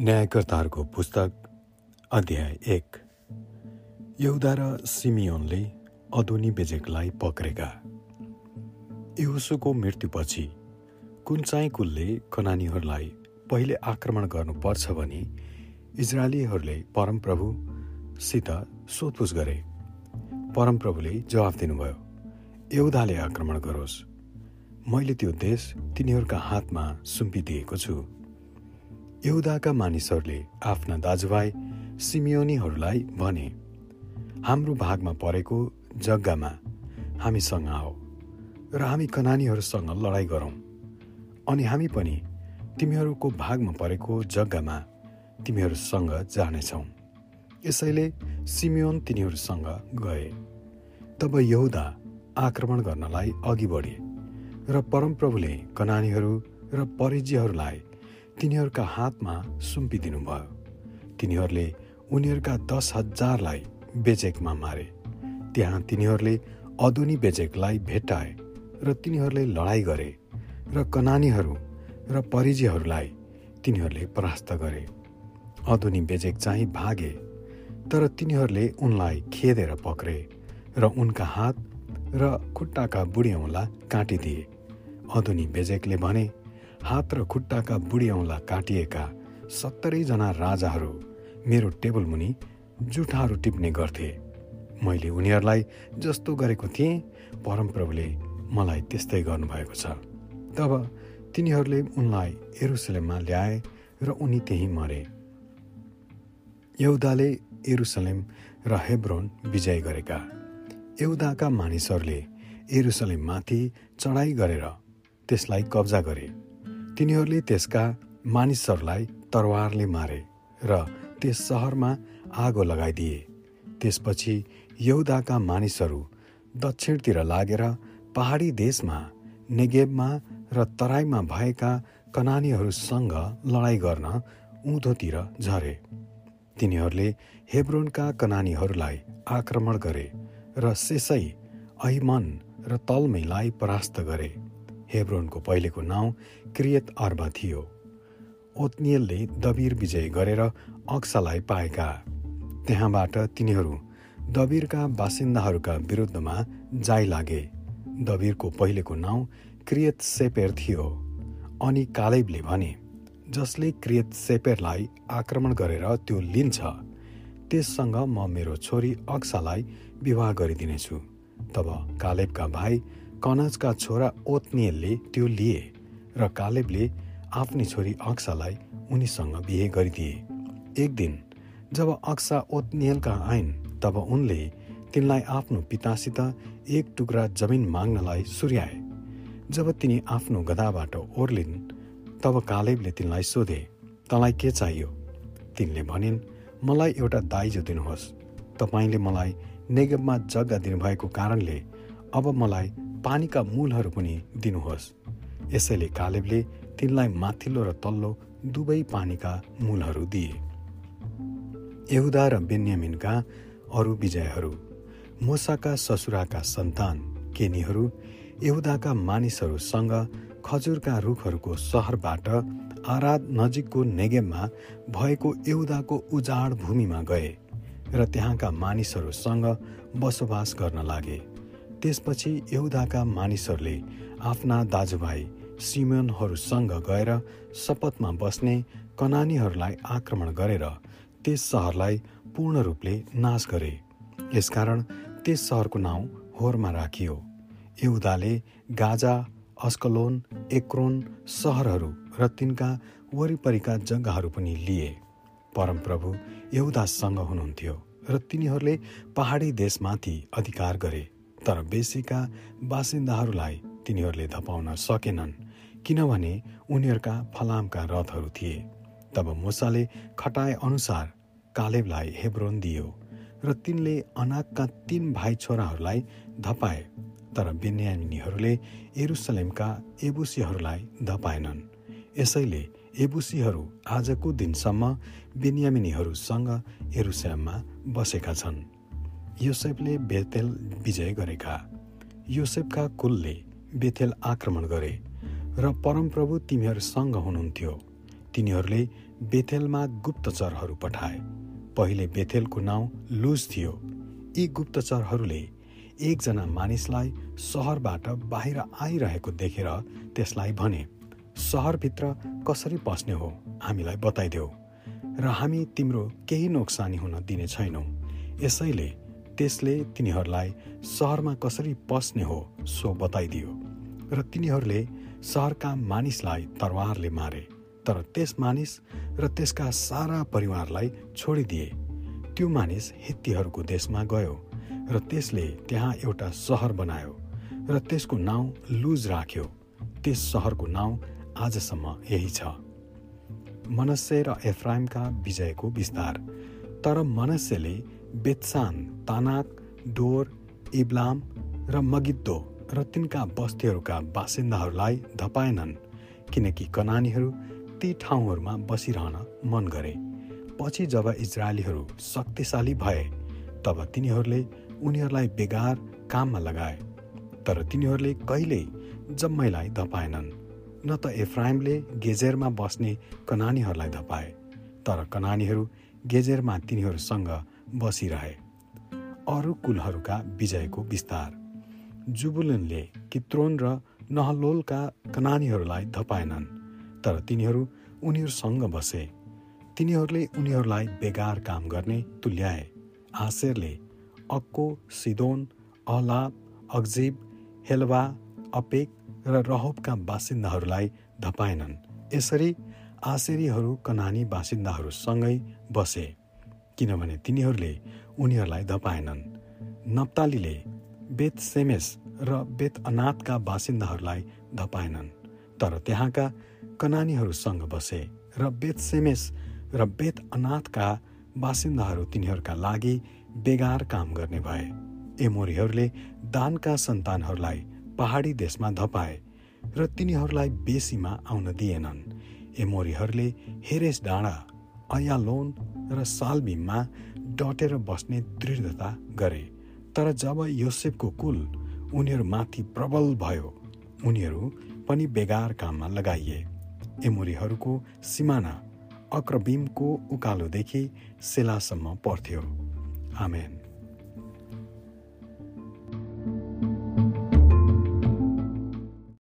न्यायकर्ताहरूको पुस्तक अध्याय एक। यहुदा र सिमियोनले अदोनी बेजेकलाई पक्रेका। यहुसुको मृत्युपछि कुन चाहिँ कुलले कनानीहरूलाई पहिले आक्रमण गर्नुपर्छ भनी इजरायलीहरूले परमप्रभुसित सोधपुछ गरे। परमप्रभुले जवाफ दिनुभयो यहुदाले आक्रमण गरोस्। मैले त्यो देश तिनीहरूका हातमा सुम्पिदिएको छु। यहुदाका मानिसहरूले आफ्ना दाजुभाइ सिमियोनीहरूलाई भने हाम्रो भागमा परेको जग्गामा हामीसँग आऊ र हामी कनानीहरूसँग लडाइँ गरौँ। अनि हामी पनि तिमीहरूको भागमा परेको जग्गामा तिमीहरूसँग जानेछौँ। यसैले सिमियोन तिनीहरूसँग गए। तब यहुदा आक्रमण गर्नलाई अघि बढे र परमप्रभुले कनानीहरू र परिजीहरूलाई तिनीहरूका हातमा सुम्पिदिनुभयो तिनीहरूले उनीहरूका दस हजारलाई बेजेकमा मारे। त्यहाँ तिनीहरूले अदुनी बेजेकलाई भेटाए र तिनीहरूले लडाइँ गरे र कनानीहरू र परिजीहरूलाई तिनीहरूले परास्त गरे। अदुनी बेजेक चाहिँ भागे तर तिनीहरूले उनलाई खेदेर पक्रे र उनका हात र खुट्टाका बुढी काटिदिए। अदुनी बेजेकले भने हात र खुट्टाका बुढी औँला काटिएका सत्तरीजना राजाहरू मेरो टेबल मुनि जुठाहरू टिप्ने गर्थे। मैले उनीहरूलाई जस्तो गरेको थिएँ परमप्रभुले मलाई त्यस्तै गर्नुभएको छ। तब तिनीहरूले उनलाई एरुसलेममा ल्याए र उनी त्यहीँ मरे। यौदाले एरुसलेम र हेब्रोन विजय गरेका। यौदाका मानिसहरूले एरुसलेममाथि चढाइ गरेर त्यसलाई कब्जा गरे। तिनीहरूले त्यसका मानिसहरूलाई तरवारले मारे र त्यस सहरमा आगो लगाइदिए। त्यसपछि यौदाका मानिसहरू दक्षिणतिर लागेर पहाडी देशमा नेगेबमा र तराईमा भएका कनानीहरूसँग लडाइँ गर्न उँधोतिर झरे। तिनीहरूले हेब्रोनका कनानीहरूलाई आक्रमण गरे र सेसै अहिमन र तलमैलाई परास्त गरे। हेब्रोनको पहिलेको नाउँ क्रियत अर्बा थियो। ओत्नियलले दबिर विजय गरेर अक्सालाई पाएका। त्यहाँबाट तिनीहरू दबिरका बासिन्दाहरूका विरुद्धमा जाइ लागे। दबिरको पहिलेको नाउँ क्रियत सेपेर थियो। अनि कालेबले भने जसले क्रियत सेपेरलाई आक्रमण गरेर त्यो लिन्छ त्यससँग म मेरो छोरी अक्सालाई विवाह गरिदिनेछु। तब कालेबका भाइ कनजका छोरा ओत्नियलले त्यो लिए र कालेबले आफ्नी छोरी अक्सालाई उनीसँग बिहे गरिदिए। एक दिन जब अक्सा ओत्नियलका आइन् तब उनले तिनलाई आफ्नो पितासित एक टुक्रा जमिन माग्नलाई सुर्याए। जब तिनी आफ्नो गदाबाट ओर्लिन् तब कालेबले तिनलाई सोधे तँलाई के चाहियो? तिनले भनिन् मलाई एउटा दाइजो दिनुहोस्। तपाईँले मलाई नेगबमा जग्गा दिनुभएको कारणले अब मलाई पानीका मूलहरू पनि दिनुहोस्। यसैले कालेबले तिनलाई माथिल्लो र तल्लो दुवै पानीका मूलहरू दिए। यहुदा र बेन्यामिनका अरू विजयहरू मोसाका ससुराका सन्तान केनीहरू यहुदाका मानिसहरूसँग खजुरका रुखहरूको सहरबाट आराद नजिकको नेगेममा भएको यहुदाको उजाड भूमिमा गए र त्यहाँका मानिसहरूसँग बसोबास गर्न लागे। त्यसपछि यहुदाका मानिसहरूले आफ्ना दाजुभाइ सिमनहरूसँग गएर शपथमा बस्ने कनानीहरूलाई आक्रमण गरेर त्यस सहरलाई पूर्ण रूपले नाश गरे। यसकारण त्यस सहरको नाउँ होरमा राखियो। यहुदाले गाजा अस्कलोन एक्रोन सहरहरू र तिनका वरिपरिका जग्गाहरू पनि लिए। परमप्रभु यहुदासँग हुनुहुन्थ्यो र तिनीहरूले पहाडी देशमाथि अधिकार गरे। तर बेसीका बासिन्दाहरूलाई तिनीहरूले धपाउन सकेनन् किनभने उनीहरूका फलामका रथहरू थिए। तब मुसाले खटाए अनुसार कालेबलाई हेब्रोन दियो र तिनले अनाकका तीन भाइ छोराहरूलाई धपाए तर बेन्यामिनीहरूले एरुसलेमका एबुसीहरूलाई धपाएनन्। यसैले एबुसीहरू आजको दिनसम्म बेन्यामिनीहरूसँग एरुसलेममा बसेका छन्। योसेफले बेतेल विजय गरेका। योसेफका कुलले बेथेल आक्रमण गरे र परमप्रभु तिमीहरूसँग हुनुहुन्थ्यो। तिनीहरूले बेथेलमा गुप्तचरहरू पठाए। पहिले बेथेलको नाउँ लुज थियो। यी गुप्तचरहरूले एकजना मानिसलाई सहरबाट बाहिर आइरहेको देखेर त्यसलाई भने सहरभित्र कसरी पस्ने हो हामीलाई बताइदेऊ। र हामी तिम्रो केही नोक्सानी हुन दिने छैनौँ। यसैले त्यसले तिनीहरूलाई सहरमा कसरी पस्ने हो सो बताइदियो। र तिनीहरूले सहरका मानिसलाई तरवारले मारे तर त्यस मानिस र त्यसका सारा परिवारलाई छोडिदिए। त्यो मानिस हित्तीहरूको देशमा गयो र त्यसले त्यहाँ एउटा सहर बनायो र त्यसको नाउँ लुज राख्यो। त्यस सहरको नाउँ आजसम्म यही छ। मनस्य र एफ्राइमका विजयको विस्तार। तर मनस्यले बेत्सान तानाक डोर इब्लाम र मगिद्दो र तिनका बस्तीहरूका बासिन्दाहरूलाई धपाएनन् किनकि कनानीहरू ती ठाउँहरूमा बसिरहन मन गरे। पछि जब इजरायलीहरू शक्तिशाली भए तब तिनीहरूले उनीहरूलाई बेगार काममा लगाए तर तिनीहरूले कहिल्यै जम्मैलाई धपाएनन्। न त एफ्राइमले गेजेरमा बस्ने कनानीहरूलाई धपाए तर कनानीहरू गेजेरमा तिनीहरूसँग बसिरहे। अरू कुलहरूका विजयको विस्तार। जुबुलनले कित्रोन र नहलोलका कनानीहरूलाई धपाएनन् तर तिनीहरू उनीहरूसँग बसे। तिनीहरूले उनीहरूलाई बेगार काम गर्ने तुल्याए। आशेरले अक्को सिदोन अहलाब अक्जिब हेलवा अपेक र रहोबका बासिन्दाहरूलाई धपाएनन्। यसरी आशेरीहरू कनानी बासिन्दाहरूसँगै बसे। किनभने तिनीहरूले उनीहरूलाई धपाएनन् नप्तालीले बेत सेमेस र बेत अनाथका बासिन्दाहरूलाई धपाएनन् तर त्यहाँका कनानीहरूसँग बसे र बेत सेमेस र बेत अनाथका बासिन्दाहरू तिनीहरूका लागि बेगार काम गर्ने भए। एमोरीहरूले दानका सन्तानहरूलाई पहाडी देशमा धपाए र तिनीहरूलाई बेसीमा आउन दिएनन्। एमोरीहरूले हेरेस डाँडा अयालोन र सालबिममा डटेर बस्ने दृढता गरे। तर जब योसेफको कुल उनीहरूमाथि प्रबल भयो उनीहरू पनि बेगार काममा लगाइए। एमोरीहरूको सिमाना अक्रबिमको उकालोदेखि सेलासम्म पर्थ्यो। आमेन।